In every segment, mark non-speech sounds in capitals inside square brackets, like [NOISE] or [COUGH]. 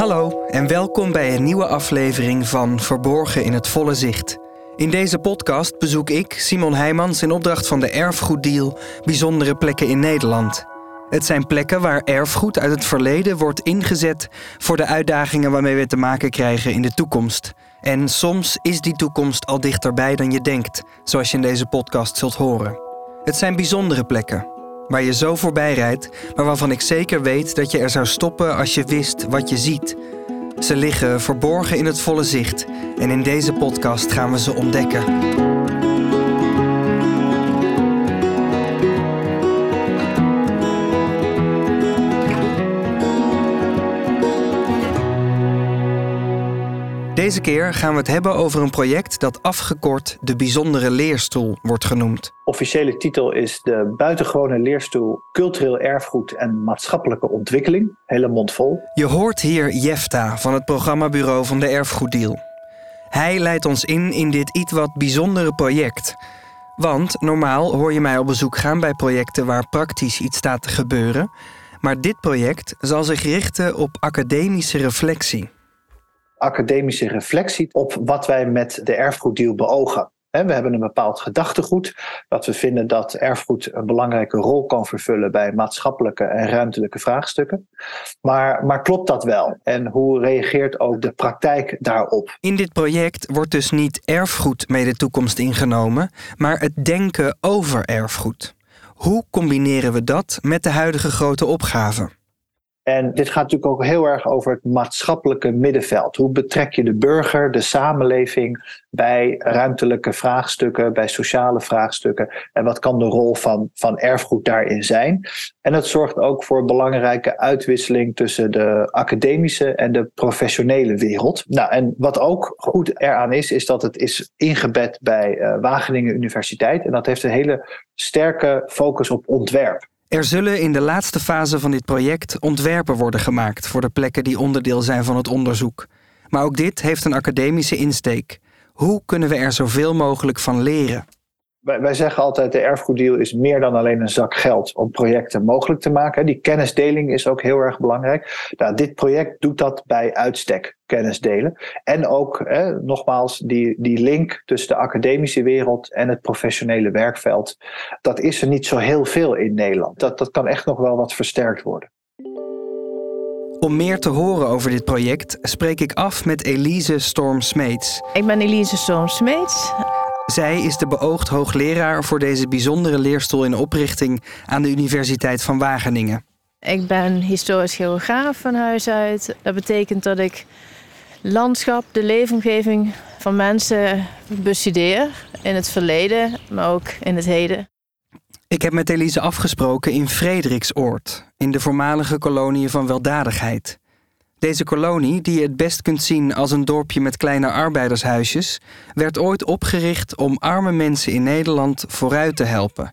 Hallo en welkom bij een nieuwe aflevering van Verborgen in het volle zicht. In deze podcast bezoek ik, Simon Heijmans, in opdracht van de Erfgoeddeal bijzondere plekken in Nederland. Het zijn plekken waar erfgoed uit het verleden wordt ingezet voor de uitdagingen waarmee we te maken krijgen in de toekomst. En soms is die toekomst al dichterbij dan je denkt, zoals je in deze podcast zult horen. Het zijn bijzondere plekken, waar je zo voorbij rijdt, maar waarvan ik zeker weet dat je er zou stoppen als je wist wat je ziet. Ze liggen verborgen in het volle zicht en in deze podcast gaan we ze ontdekken. Deze keer gaan we het hebben over een project dat afgekort de Bijzondere Leerstoel wordt genoemd. Officiële titel is de Buitengewone Leerstoel Cultureel Erfgoed en Maatschappelijke Ontwikkeling. Hele mond vol. Je hoort hier Jefta van het programmabureau van de Erfgoeddeal. Hij leidt ons in in dit iets wat bijzondere project. Want normaal hoor je mij op bezoek gaan bij projecten waar praktisch iets staat te gebeuren. Maar dit project zal zich richten op academische reflectie academische reflectie op wat wij met de erfgoeddeal beogen. We hebben een bepaald gedachtegoed, dat we vinden dat erfgoed een belangrijke rol kan vervullen bij maatschappelijke en ruimtelijke vraagstukken. Maar, maar klopt dat wel? En hoe reageert ook de praktijk daarop? In dit project wordt dus niet erfgoed mee de toekomst ingenomen, maar het denken over erfgoed. Hoe combineren we dat met de huidige grote opgaven? En dit gaat natuurlijk ook heel erg over het maatschappelijke middenveld. Hoe betrek je de burger, de samenleving bij ruimtelijke vraagstukken, bij sociale vraagstukken? En wat kan de rol van, van erfgoed daarin zijn? En het zorgt ook voor belangrijke uitwisseling tussen de academische en de professionele wereld. Nou, en wat ook goed eraan is, is dat het is ingebed bij uh, Wageningen Universiteit. En dat heeft een hele sterke focus op ontwerp. Er zullen in de laatste fase van dit project ontwerpen worden gemaakt voor de plekken die onderdeel zijn van het onderzoek. Maar ook dit heeft een academische insteek. Hoe kunnen we er zoveel mogelijk van leren? Wij, wij zeggen altijd, de erfgoeddeal is meer dan alleen een zak geld om projecten mogelijk te maken. Die kennisdeling is ook heel erg belangrijk. Nou, dit project doet dat bij uitstek, kennisdelen. En ook, hè, nogmaals, die, die link tussen de academische wereld en het professionele werkveld. Dat is er niet zo heel veel in Nederland. Dat, dat kan echt nog wel wat versterkt worden. Om meer te horen over dit project spreek ik af met Elise Storm-Smeets. Ik ben Elise Storm-Smeets. Zij is de beoogd hoogleraar voor deze bijzondere leerstoel in oprichting aan de Universiteit van Wageningen. Ik ben historisch geograaf van huis uit. Dat betekent dat ik landschap, de leefomgeving van mensen bestudeer. In het verleden, maar ook in het heden. Ik heb met Elise afgesproken in Frederiksoord, in de voormalige kolonie van weldadigheid. Deze kolonie, die je het best kunt zien als een dorpje met kleine arbeidershuisjes, werd ooit opgericht om arme mensen in Nederland vooruit te helpen.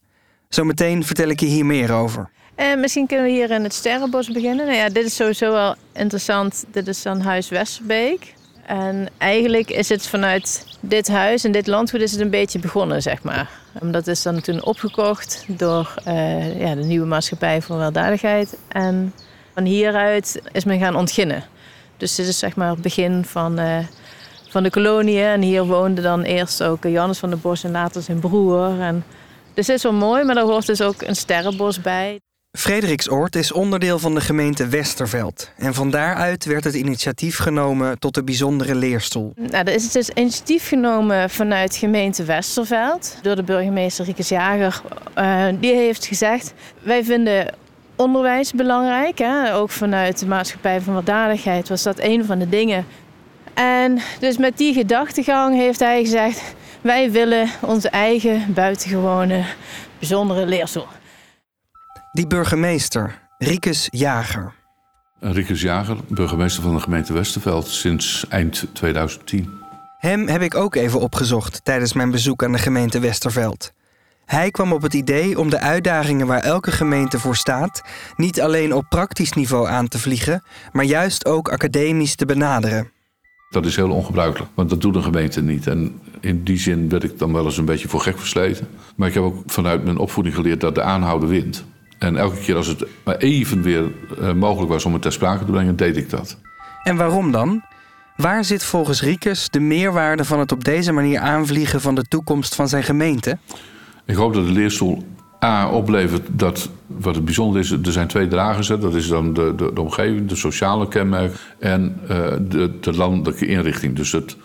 Zometeen vertel ik je hier meer over. En eh, misschien kunnen we hier in het Sterrenbos beginnen. Nou ja, dit is sowieso wel interessant. Dit is dan Huis Westerbeek. En eigenlijk is het vanuit dit huis en dit landgoed is het een beetje begonnen, zeg maar. Dat is dan toen opgekocht door uh, ja, de nieuwe maatschappij voor weldadigheid. En van hieruit is men gaan ontginnen. Dus dit is zeg maar het begin van, uh, van de kolonie. En hier woonde dan eerst ook Jannes van der Bos en later zijn broer. En, dus het is wel mooi, maar daar hoort dus ook een sterrenbos bij. Frederiksoord is onderdeel van de gemeente Westerveld. En van daaruit werd het initiatief genomen tot de bijzondere leerstoel. Nou, er is dus initiatief genomen vanuit gemeente Westerveld door de burgemeester Riekes Jager. Uh, die heeft gezegd: Wij vinden onderwijs belangrijk. Hè? Ook vanuit de maatschappij van weldadigheid was dat een van de dingen. En dus met die gedachtegang heeft hij gezegd: wij willen onze eigen buitengewone bijzondere leerstoel. Die burgemeester, Riekes Jager. Riekes Jager, burgemeester van de gemeente Westerveld sinds eind 2010. Hem heb ik ook even opgezocht tijdens mijn bezoek aan de gemeente Westerveld. Hij kwam op het idee om de uitdagingen waar elke gemeente voor staat niet alleen op praktisch niveau aan te vliegen, maar juist ook academisch te benaderen. Dat is heel ongebruikelijk, want dat doet een gemeente niet. En in die zin werd ik dan wel eens een beetje voor gek versleten. Maar ik heb ook vanuit mijn opvoeding geleerd dat de aanhouden wint. En elke keer als het maar even weer eh, mogelijk was om het ter sprake te brengen, deed ik dat. En waarom dan? Waar zit volgens Riekes de meerwaarde van het op deze manier aanvliegen van de toekomst van zijn gemeente? Ik hoop dat de leerstoel A oplevert dat, wat het bijzonder is, er zijn twee dragers. Hè. Dat is dan de, de, de omgeving, de sociale kenmerk en uh, de, de landelijke inrichting. Dus het,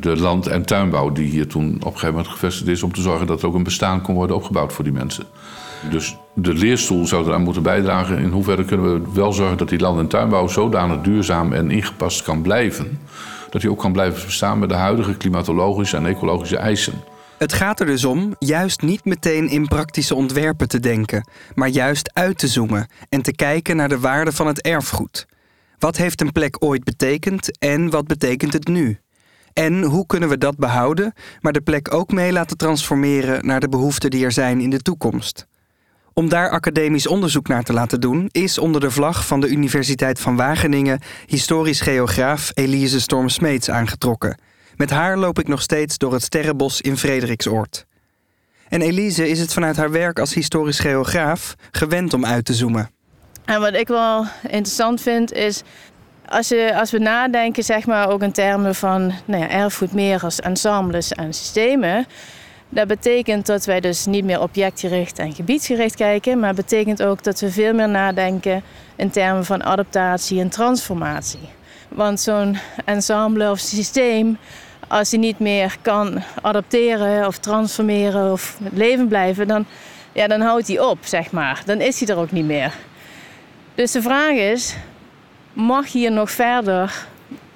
de land- en tuinbouw die hier toen op een gegeven moment gevestigd is... om te zorgen dat er ook een bestaan kon worden opgebouwd voor die mensen. Dus de leerstoel zou eraan moeten bijdragen. In hoeverre kunnen we wel zorgen dat die land- en tuinbouw zodanig duurzaam en ingepast kan blijven. Dat die ook kan blijven bestaan met de huidige klimatologische en ecologische eisen. Het gaat er dus om juist niet meteen in praktische ontwerpen te denken, maar juist uit te zoomen en te kijken naar de waarde van het erfgoed. Wat heeft een plek ooit betekend en wat betekent het nu? En hoe kunnen we dat behouden, maar de plek ook mee laten transformeren naar de behoeften die er zijn in de toekomst? Om daar academisch onderzoek naar te laten doen, is onder de vlag van de Universiteit van Wageningen historisch geograaf Elise Storm-Smeets aangetrokken. Met haar loop ik nog steeds door het Sterrenbos in Frederiksoord. En Elise is het vanuit haar werk als historisch geograaf gewend om uit te zoomen. En wat ik wel interessant vind is als, je, als we nadenken, zeg maar, ook in termen van nou ja, erfgoed ensembles en systemen. Dat betekent dat wij dus niet meer objectgericht en gebiedsgericht kijken, maar betekent ook dat we veel meer nadenken in termen van adaptatie en transformatie. Want zo'n ensemble of systeem, als hij niet meer kan adapteren of transformeren of leven blijven, dan, ja, dan houdt hij op, zeg maar. Dan is hij er ook niet meer. Dus de vraag is, mag hier nog verder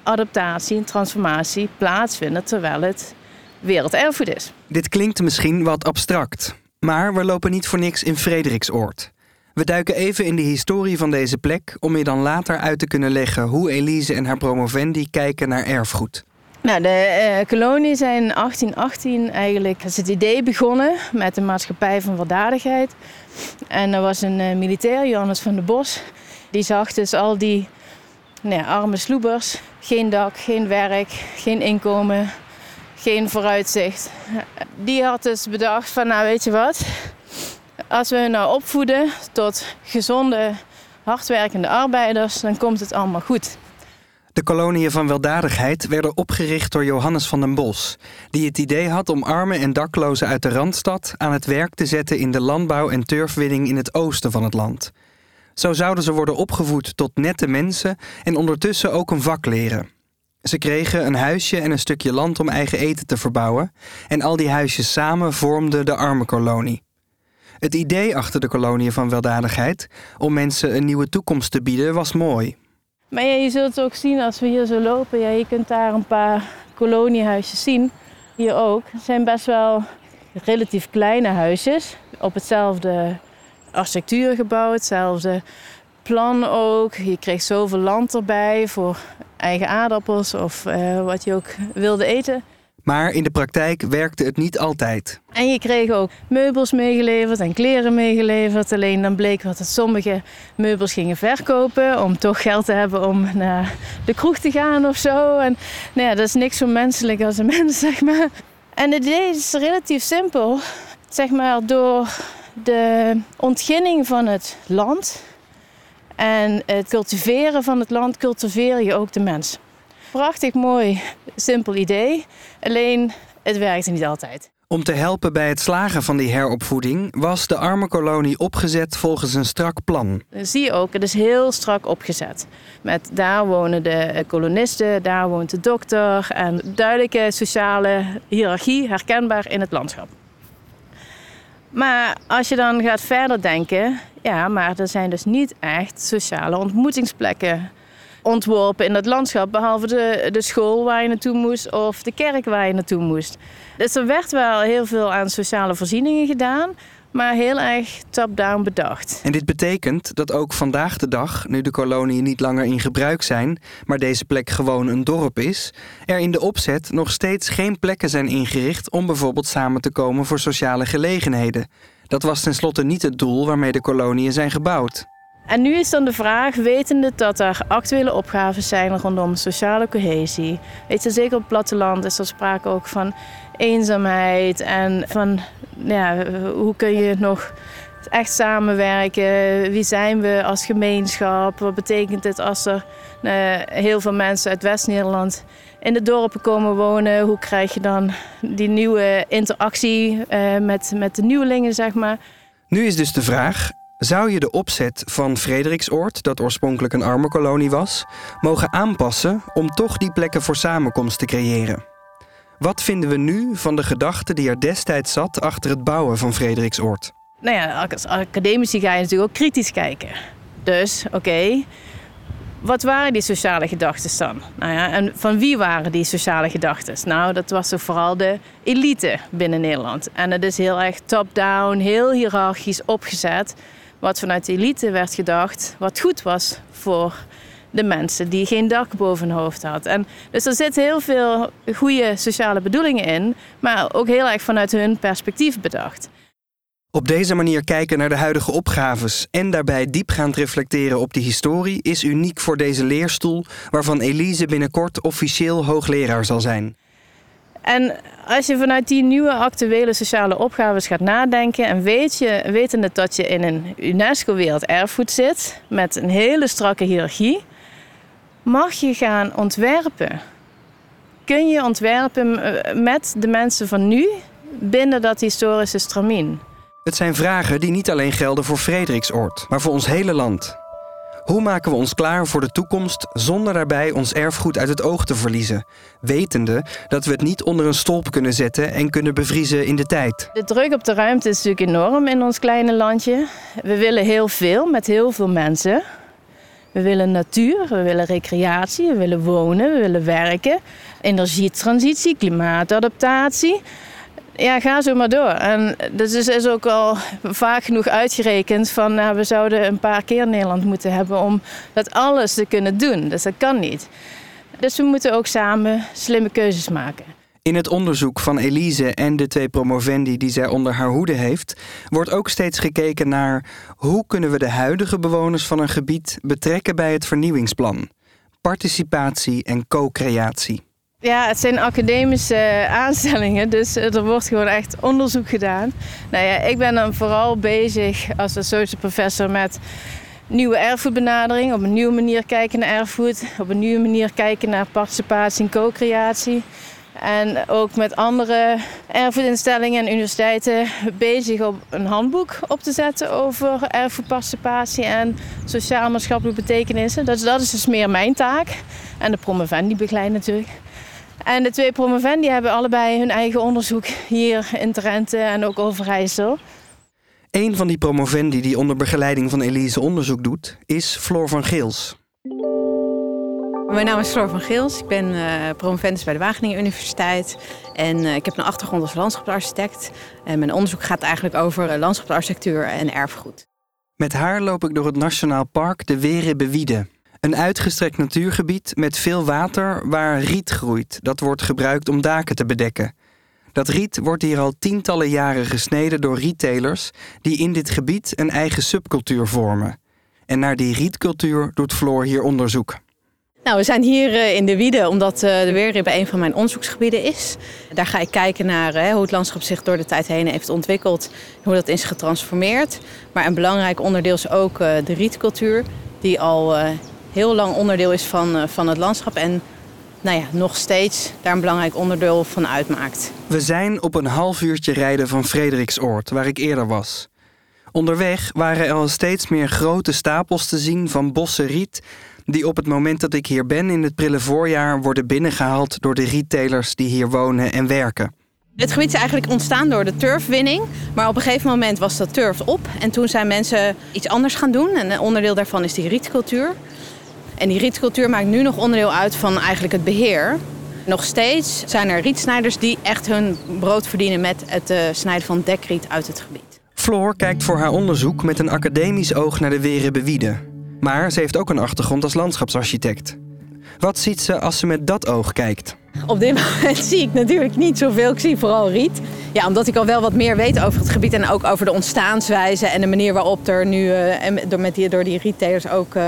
adaptatie en transformatie plaatsvinden terwijl het werelderfgoed is. Dit klinkt misschien wat abstract, maar we lopen niet voor niks in Frederiksoord. We duiken even in de historie van deze plek om je dan later uit te kunnen leggen hoe Elise en haar promovendi kijken naar erfgoed. Nou, de uh, kolonie zijn in 1818 eigenlijk is het idee begonnen met de maatschappij van weldadigheid. En er was een uh, militair, Johannes van der Bos, die zag dus al die nou arme sloebers. Geen dak, geen werk, geen inkomen, geen vooruitzicht. Die had dus bedacht van nou weet je wat, als we nou opvoeden tot gezonde, hardwerkende arbeiders, dan komt het allemaal goed. De koloniën van weldadigheid werden opgericht door Johannes van den Bos, die het idee had om armen en daklozen uit de randstad aan het werk te zetten in de landbouw en turfwinning in het oosten van het land. Zo zouden ze worden opgevoed tot nette mensen en ondertussen ook een vak leren. Ze kregen een huisje en een stukje land om eigen eten te verbouwen, en al die huisjes samen vormden de arme kolonie. Het idee achter de koloniën van weldadigheid om mensen een nieuwe toekomst te bieden was mooi. Maar ja, je zult ook zien als we hier zo lopen, ja, je kunt daar een paar koloniehuisjes zien. Hier ook. Het zijn best wel relatief kleine huisjes op hetzelfde architectuur gebouwd, hetzelfde plan ook. Je kreeg zoveel land erbij voor eigen aardappels of uh, wat je ook wilde eten. Maar in de praktijk werkte het niet altijd. En je kreeg ook meubels meegeleverd en kleren meegeleverd. Alleen dan bleek dat sommige meubels gingen verkopen om toch geld te hebben om naar de kroeg te gaan of zo. En nou ja, dat is niks zo menselijk als een [LAUGHS] mens, zeg maar. En het idee is relatief simpel. Zeg maar door de ontginning van het land en het cultiveren van het land cultiveer je ook de mens. Prachtig mooi, simpel idee. Alleen het werkte niet altijd. Om te helpen bij het slagen van die heropvoeding was de arme kolonie opgezet volgens een strak plan. Dat zie je ook, het is heel strak opgezet. Met daar wonen de kolonisten, daar woont de dokter en duidelijke sociale hiërarchie herkenbaar in het landschap. Maar als je dan gaat verder denken, ja, maar er zijn dus niet echt sociale ontmoetingsplekken ontworpen in het landschap, behalve de, de school waar je naartoe moest of de kerk waar je naartoe moest. Dus er werd wel heel veel aan sociale voorzieningen gedaan, maar heel erg top-down bedacht. En dit betekent dat ook vandaag de dag, nu de koloniën niet langer in gebruik zijn, maar deze plek gewoon een dorp is, er in de opzet nog steeds geen plekken zijn ingericht om bijvoorbeeld samen te komen voor sociale gelegenheden. Dat was tenslotte niet het doel waarmee de koloniën zijn gebouwd. En nu is dan de vraag, wetende dat er actuele opgaven zijn rondom sociale cohesie. Weet je, zeker op het platteland is er sprake ook van eenzaamheid en van ja, hoe kun je nog echt samenwerken. Wie zijn we als gemeenschap? Wat betekent het als er uh, heel veel mensen uit West-Nederland in de dorpen komen wonen? Hoe krijg je dan die nieuwe interactie uh, met, met de nieuwelingen, zeg maar? Nu is dus de vraag: zou je de opzet van Frederiksoord, dat oorspronkelijk een arme kolonie was, mogen aanpassen om toch die plekken voor samenkomst te creëren? Wat vinden we nu van de gedachte die er destijds zat achter het bouwen van Frederiksoord? Nou ja, als academici ga je natuurlijk ook kritisch kijken. Dus, oké, wat waren die sociale gedachten dan? Nou ja, en van wie waren die sociale gedachten? Nou, dat was vooral de elite binnen Nederland. En het is heel erg top-down, heel hiërarchisch opgezet. Wat vanuit de elite werd gedacht, wat goed was voor de mensen die geen dak boven hun hoofd hadden. En dus er zitten heel veel goede sociale bedoelingen in, maar ook heel erg vanuit hun perspectief bedacht. Op deze manier kijken naar de huidige opgaves en daarbij diepgaand reflecteren op die historie is uniek voor deze leerstoel, waarvan Elise binnenkort officieel hoogleraar zal zijn. En als je vanuit die nieuwe actuele sociale opgaves gaat nadenken en weet je, wetende dat je in een UNESCO-werelderfgoed zit met een hele strakke hiërarchie, mag je gaan ontwerpen. Kun je ontwerpen eh, met de mensen van nu binnen dat historische stramien? Het zijn vragen die niet alleen gelden voor Frederiksoord, maar voor ons hele land. Hoe maken we ons klaar voor de toekomst zonder daarbij ons erfgoed uit het oog te verliezen, wetende dat we het niet onder een stolp kunnen zetten en kunnen bevriezen in de tijd? De druk op de ruimte is natuurlijk enorm in ons kleine landje. We willen heel veel met heel veel mensen. We willen natuur, we willen recreatie, we willen wonen, we willen werken, energietransitie, klimaatadaptatie ja, ga zo maar door. En dat is, is ook al vaak genoeg uitgerekend van nou, we zouden een paar keer Nederland moeten hebben om dat alles te kunnen doen. Dus dat kan niet. Dus we moeten ook samen slimme keuzes maken. In het onderzoek van Elise en de twee promovendi die zij onder haar hoede heeft, wordt ook steeds gekeken naar hoe kunnen we de huidige bewoners van een gebied betrekken bij het vernieuwingsplan. Participatie en co-creatie. Ja, het zijn academische eh, aanstellingen, dus eh, er wordt gewoon echt onderzoek gedaan. Nou ja, ik ben dan vooral bezig als associate professor met nieuwe erfgoedbenadering, op een nieuwe manier kijken naar erfgoed, op een nieuwe manier kijken naar participatie en co-creatie. En ook met andere erfgoedinstellingen en universiteiten bezig om een handboek op te zetten over erfgoedparticipatie en sociaal-maatschappelijke betekenissen. Dat, dat is dus meer mijn taak. En de promovendi begeleidt natuurlijk. En de twee promovendi hebben allebei hun eigen onderzoek hier in Drenthe en ook Overijssel. Een van die promovendi die onder begeleiding van Elise onderzoek doet, is Floor van Geels. Mijn naam is Floor van Geels. Ik ben uh, promovendus bij de Wageningen Universiteit. En uh, ik heb een achtergrond als landschapsarchitect. En mijn onderzoek gaat eigenlijk over uh, landschapsarchitectuur en erfgoed. Met haar loop ik door het Nationaal Park de Were Bewiede. Een uitgestrekt natuurgebied met veel water waar riet groeit. Dat wordt gebruikt om daken te bedekken. Dat riet wordt hier al tientallen jaren gesneden door retailers die in dit gebied een eigen subcultuur vormen. En naar die rietcultuur doet Floor hier onderzoek. Nou, we zijn hier eh, in de Wiede omdat eh, de Weerribbe een van mijn onderzoeksgebieden is. Daar ga ik kijken naar eh, hoe het landschap zich door de tijd heen heeft ontwikkeld, hoe dat is getransformeerd. Maar een belangrijk onderdeel is ook de rietcultuur, die al heel lang onderdeel is van, eh, van het landschap. En nou ja, nog steeds daar een belangrijk onderdeel van uitmaakt. We zijn op een half uurtje rijden van Frederiksoord, waar ik eerder was. Onderweg waren er al steeds meer grote stapels te zien van bossen riet, die op het moment dat ik hier ben in het prille voorjaar worden binnengehaald door de retailers die hier wonen en werken. Het gebied is eigenlijk ontstaan door de turfwinning. Maar op een gegeven moment was dat turf op. En toen zijn mensen iets anders gaan doen. En een onderdeel daarvan is die rietcultuur. En die rietcultuur maakt nu nog onderdeel uit van eigenlijk het beheer. Nog steeds zijn er rietsnijders die echt hun brood verdienen met het uh, snijden van dekriet uit het gebied. Floor kijkt voor haar onderzoek met een academisch oog naar de Weren Bewiede. Maar ze heeft ook een achtergrond als landschapsarchitect. Wat ziet ze als ze met dat oog kijkt? Op dit [LAUGHS] moment zie ik natuurlijk niet zoveel. Ik zie vooral riet. Ja, omdat ik al wel wat meer weet over het gebied en ook over de ontstaanswijze en de manier waarop er nu uh, door, met die, door die ook uh,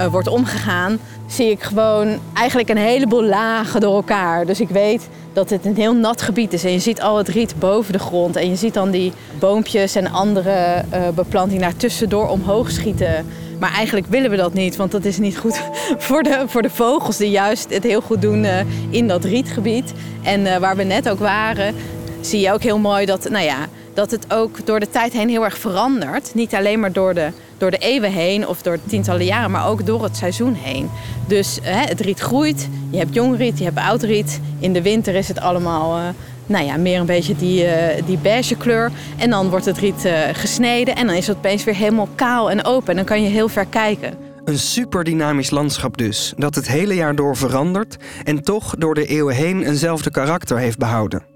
uh, wordt omgegaan. zie ik gewoon eigenlijk een heleboel lagen door elkaar. Dus ik weet dat het een heel nat gebied is. En je ziet al het riet boven de grond. En je ziet dan die boompjes en andere uh, beplanting daar tussendoor omhoog schieten. Maar eigenlijk willen we dat niet, want dat is niet goed [LAUGHS] voor de, voor de vogels die juist het heel goed doen uh, in dat rietgebied. En waar we net ook waren, zie je ook heel mooi dat, nou ja, dat het ook door de tijd heen heel erg verandert. Niet alleen maar door de, door de eeuwen heen of door tientallen jaren, maar ook door het seizoen heen. Dus hè, het riet groeit, je hebt jong riet, je hebt oud riet. In de winter is het allemaal uh, nou ja, meer een beetje die, uh, die beige kleur. En dan wordt het riet uh, gesneden en dan is het opeens weer helemaal kaal en open. En dan kan je heel ver kijken. Een super dynamisch landschap dus, dat het hele jaar door verandert en toch door de eeuwen heen eenzelfde karakter heeft behouden.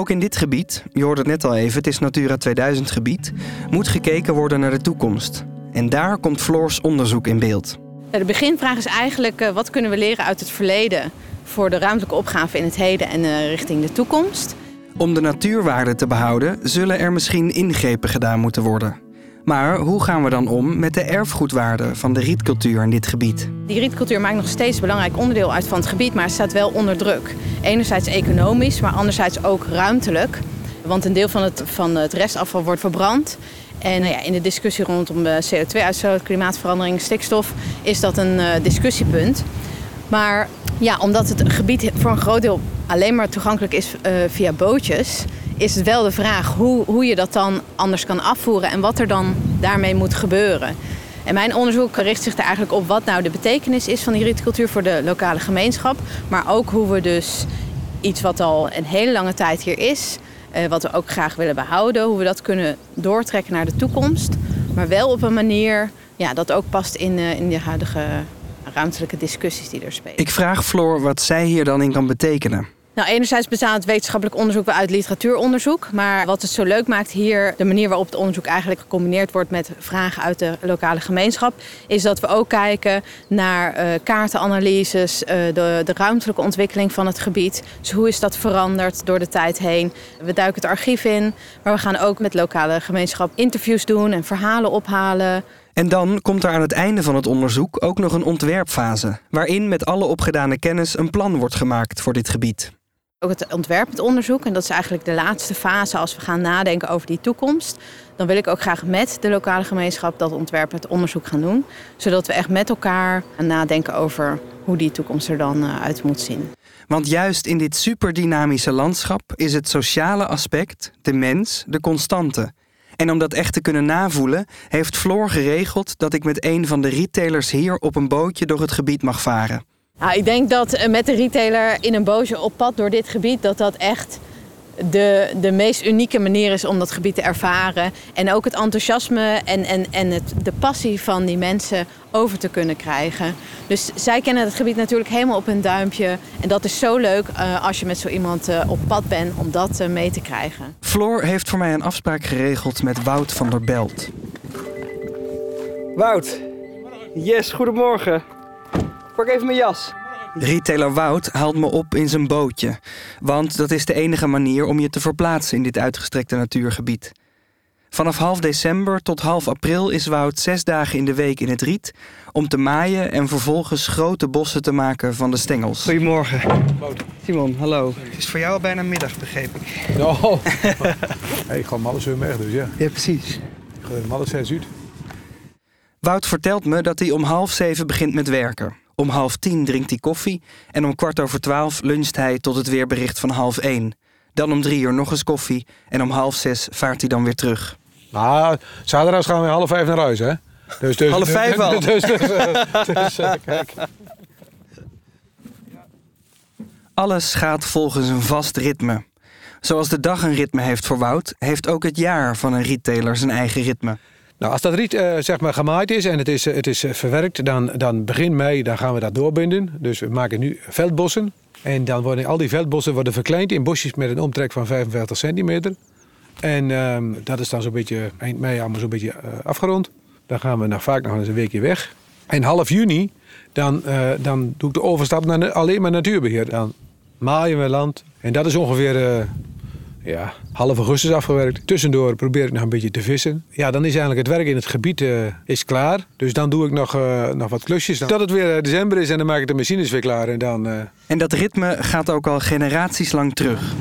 Ook in dit gebied, je hoorde het net al even, het is Natura 2000 gebied, moet gekeken worden naar de toekomst. En daar komt Floors onderzoek in beeld. De beginvraag is eigenlijk uh, wat kunnen we leren uit het verleden voor de ruimtelijke opgave in het heden en uh, richting de toekomst. Om de natuurwaarde te behouden zullen er misschien ingrepen gedaan moeten worden. Maar hoe gaan we dan om met de erfgoedwaarde van de rietcultuur in dit gebied? Die rietcultuur maakt nog steeds een belangrijk onderdeel uit van het gebied, maar het staat wel onder druk. Enerzijds economisch, maar anderzijds ook ruimtelijk. Want een deel van het, van het restafval wordt verbrand. En nou ja, in de discussie rondom de CO2-uitstoot, klimaatverandering, stikstof is dat een uh, discussiepunt. Maar ja, omdat het gebied voor een groot deel alleen maar toegankelijk is uh, via bootjes, is het wel de vraag hoe, hoe je dat dan anders kan afvoeren en wat er dan daarmee moet gebeuren. En mijn onderzoek richt zich er eigenlijk op wat nou de betekenis is van die rietcultuur voor de lokale gemeenschap. Maar ook hoe we dus iets wat al een hele lange tijd hier is, eh, wat we ook graag willen behouden, hoe we dat kunnen doortrekken naar de toekomst. Maar wel op een manier ja, dat ook past in, uh, in de huidige ruimtelijke discussies die er spelen. Ik vraag Floor wat zij hier dan in kan betekenen. Nou, enerzijds bestaat het wetenschappelijk onderzoek wel uit literatuuronderzoek. Maar wat het zo leuk maakt hier, de manier waarop het onderzoek eigenlijk gecombineerd wordt met vragen uit de lokale gemeenschap, is dat we ook kijken naar uh, kaartenanalyses, uh, de, de ruimtelijke ontwikkeling van het gebied. Dus hoe is dat veranderd door de tijd heen? We duiken het archief in, maar we gaan ook met lokale gemeenschap interviews doen en verhalen ophalen. En dan komt er aan het einde van het onderzoek ook nog een ontwerpfase, waarin met alle opgedane kennis een plan wordt gemaakt voor dit gebied. Ook het ontwerpend onderzoek, en dat is eigenlijk de laatste fase als we gaan nadenken over die toekomst. Dan wil ik ook graag met de lokale gemeenschap dat ontwerpend onderzoek gaan doen. Zodat we echt met elkaar gaan nadenken over hoe die toekomst er dan uit moet zien. Want juist in dit superdynamische landschap is het sociale aspect, de mens, de constante. En om dat echt te kunnen navoelen, heeft Floor geregeld dat ik met een van de retailers hier op een bootje door het gebied mag varen. Nou, ik denk dat met de retailer in een bootje op pad door dit gebied, dat dat echt de, de meest unieke manier is om dat gebied te ervaren. En ook het enthousiasme en, en, en het, de passie van die mensen over te kunnen krijgen. Dus zij kennen het gebied natuurlijk helemaal op hun duimpje. En dat is zo leuk uh, als je met zo iemand uh, op pad bent om dat uh, mee te krijgen. Floor heeft voor mij een afspraak geregeld met Wout van der Belt. Wout. Yes, goedemorgen. Pak even mijn jas. Retailer Wout haalt me op in zijn bootje. Want dat is de enige manier om je te verplaatsen in dit uitgestrekte natuurgebied. Vanaf half december tot half april is Wout zes dagen in de week in het riet om te maaien en vervolgens grote bossen te maken van de stengels. Goedemorgen. Simon, hallo. Het is voor jou al bijna middag, begreep ik. Oh. [LAUGHS] hey, ik ga alles weer weg, dus ja. Ja, precies. Ik ga alles uit. Wout vertelt me dat hij om half zeven begint met werken. Om half tien drinkt hij koffie en om kwart over twaalf luncht hij tot het weerbericht van half één. Dan om drie uur nog eens koffie en om half zes vaart hij dan weer terug. Nou, zaterdag gaan we half vijf naar huis, hè? Dus, dus, half vijf [LAUGHS] al? Dus, dus, dus, uh, kijk. Alles gaat volgens een vast ritme. Zoals de dag een ritme heeft voor Wout, heeft ook het jaar van een retailer zijn eigen ritme. Nou, als dat riet uh, zeg maar gemaaid is en het is, uh, het is uh, verwerkt, dan, dan begin mei dan gaan we dat doorbinden. Dus we maken nu veldbossen. En dan worden al die veldbossen worden verkleind in bosjes met een omtrek van 55 centimeter. En um, dat is dan zo'n beetje eind mei allemaal zo'n beetje afgerond. Dan gaan we nog vaak nog eens een weekje weg. En half juni, dan, dan doe ik de overstap naar alleen maar natuurbeheer. Dan maaien we land. En dat is ongeveer ja, half augustus afgewerkt. Tussendoor probeer ik nog een beetje te vissen. Ja, dan is eigenlijk het werk in het gebied uh, is klaar. Dus dan doe ik nog, uh, nog wat klusjes. Tot het weer december is en dan maak ik de machines weer klaar. En, dan, uh... en dat ritme gaat ook al generaties lang terug.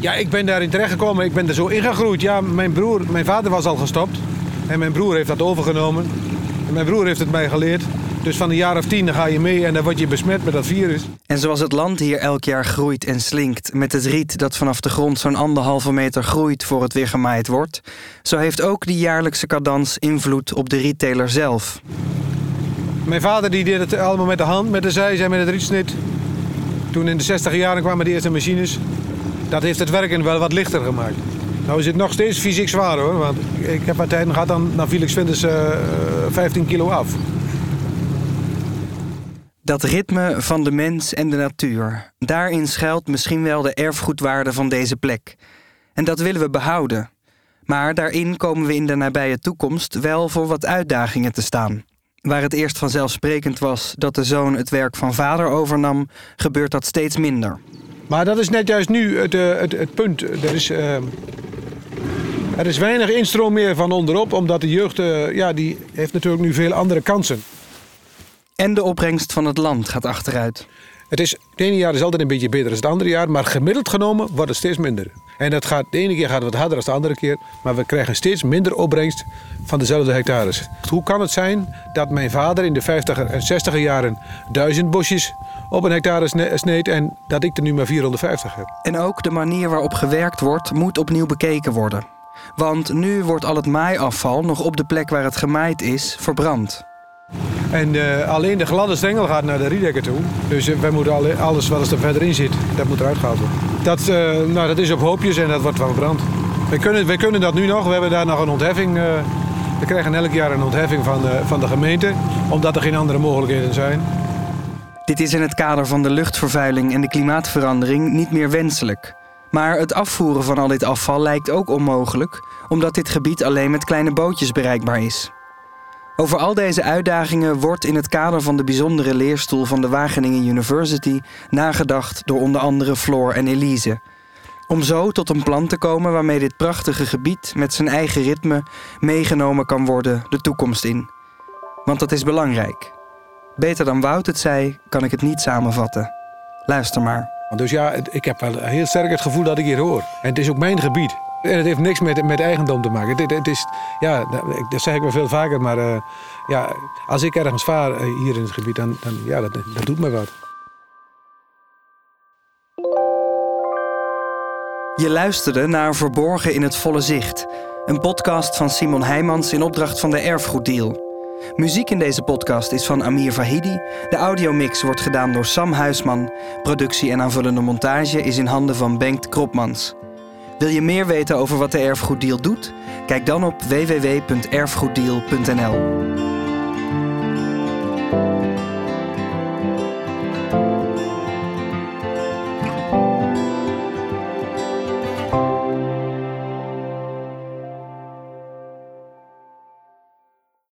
Ja, ik ben daarin terechtgekomen. Ik ben er zo ingegroeid. Ja, mijn broer, mijn vader was al gestopt. En mijn broer heeft dat overgenomen. Mijn broer heeft het mij geleerd. Dus van een jaar of tien ga je mee en dan word je besmet met dat virus. En zoals het land hier elk jaar groeit en slinkt... met het riet dat vanaf de grond zo'n anderhalve meter groeit... voor het weer gemaaid wordt... zo heeft ook die jaarlijkse cadans invloed op de rietteler zelf. Mijn vader die deed het allemaal met de hand, met de zijs en met het rietsnit. Toen in de 60 jaren kwamen de eerste machines. Dat heeft het werken wel wat lichter gemaakt. Nou is het nog steeds fysiek zwaar hoor. Want ik heb uiteindelijk gehad dan, dan viel ik Winters uh, 15 kilo af. Dat ritme van de mens en de natuur. Daarin schuilt misschien wel de erfgoedwaarde van deze plek. En dat willen we behouden. Maar daarin komen we in de nabije toekomst wel voor wat uitdagingen te staan. Waar het eerst vanzelfsprekend was dat de zoon het werk van vader overnam, gebeurt dat steeds minder. Maar dat is net juist nu het, eh, het, het punt. Er is, uh, er is weinig instroom meer van onderop, omdat de jeugd uh, ja, die heeft natuurlijk nu veel andere kansen. En de opbrengst van het land gaat achteruit. Het, is, het ene jaar is altijd een beetje beter dan het andere jaar, maar gemiddeld genomen wordt het steeds minder. En dat gaat, de ene keer gaat het wat harder dan de andere keer, maar we krijgen steeds minder opbrengst van dezelfde hectares. Hoe kan het zijn dat mijn vader in de 50 en 60 jaren duizend bosjes op een hectare sneed en dat ik er nu maar 450 heb? En ook de manier waarop gewerkt wordt, moet opnieuw bekeken worden. Want nu wordt al het maaiafval nog op de plek waar het gemaaid is verbrand. En uh, alleen de gladde stengel gaat naar de riedekker toe. Dus uh, wij moeten alle, alles wat er verder in zit, dat moet eruit gehaald worden. Dat, uh, nou, dat is op hoopjes en dat wordt verbrand. Wij kunnen, wij kunnen dat nu nog. We hebben daar nog een ontheffing. we krijgen elk jaar een ontheffing van de, van de gemeente. Omdat er geen andere mogelijkheden zijn. Dit is in het kader van de luchtvervuiling en de klimaatverandering niet meer wenselijk. Maar het afvoeren van al dit afval lijkt ook onmogelijk, omdat dit gebied alleen met kleine bootjes bereikbaar is. Over al deze uitdagingen wordt in het kader van de bijzondere leerstoel van de Wageningen University nagedacht door onder andere Floor en Elise. Om zo tot een plan te komen waarmee dit prachtige gebied met zijn eigen ritme meegenomen kan worden de toekomst in. Want dat is belangrijk. Beter dan Wout het zei, kan ik het niet samenvatten. Luister maar. Dus ja, ik heb wel heel sterk het gevoel dat ik hier hoor. En het is ook mijn gebied. En het heeft niks met, met eigendom te maken. Het, het is, ja, dat zeg ik wel veel vaker, maar uh, ja, als ik ergens vaar uh, hier in het gebied, dan, dan ja, dat, dat doet me wat. Je luisterde naar Verborgen in het Volle Zicht, een podcast van Simon Heijmans in opdracht van de Erfgoeddeal. Muziek in deze podcast is van Amir Vahidi. De audiomix wordt gedaan door Sam Huisman. Productie en aanvullende montage is in handen van Bengt Kropmans. Wil je meer weten over wat de Erfgoeddeal doet? Kijk dan op www.erfgoeddeal.nl.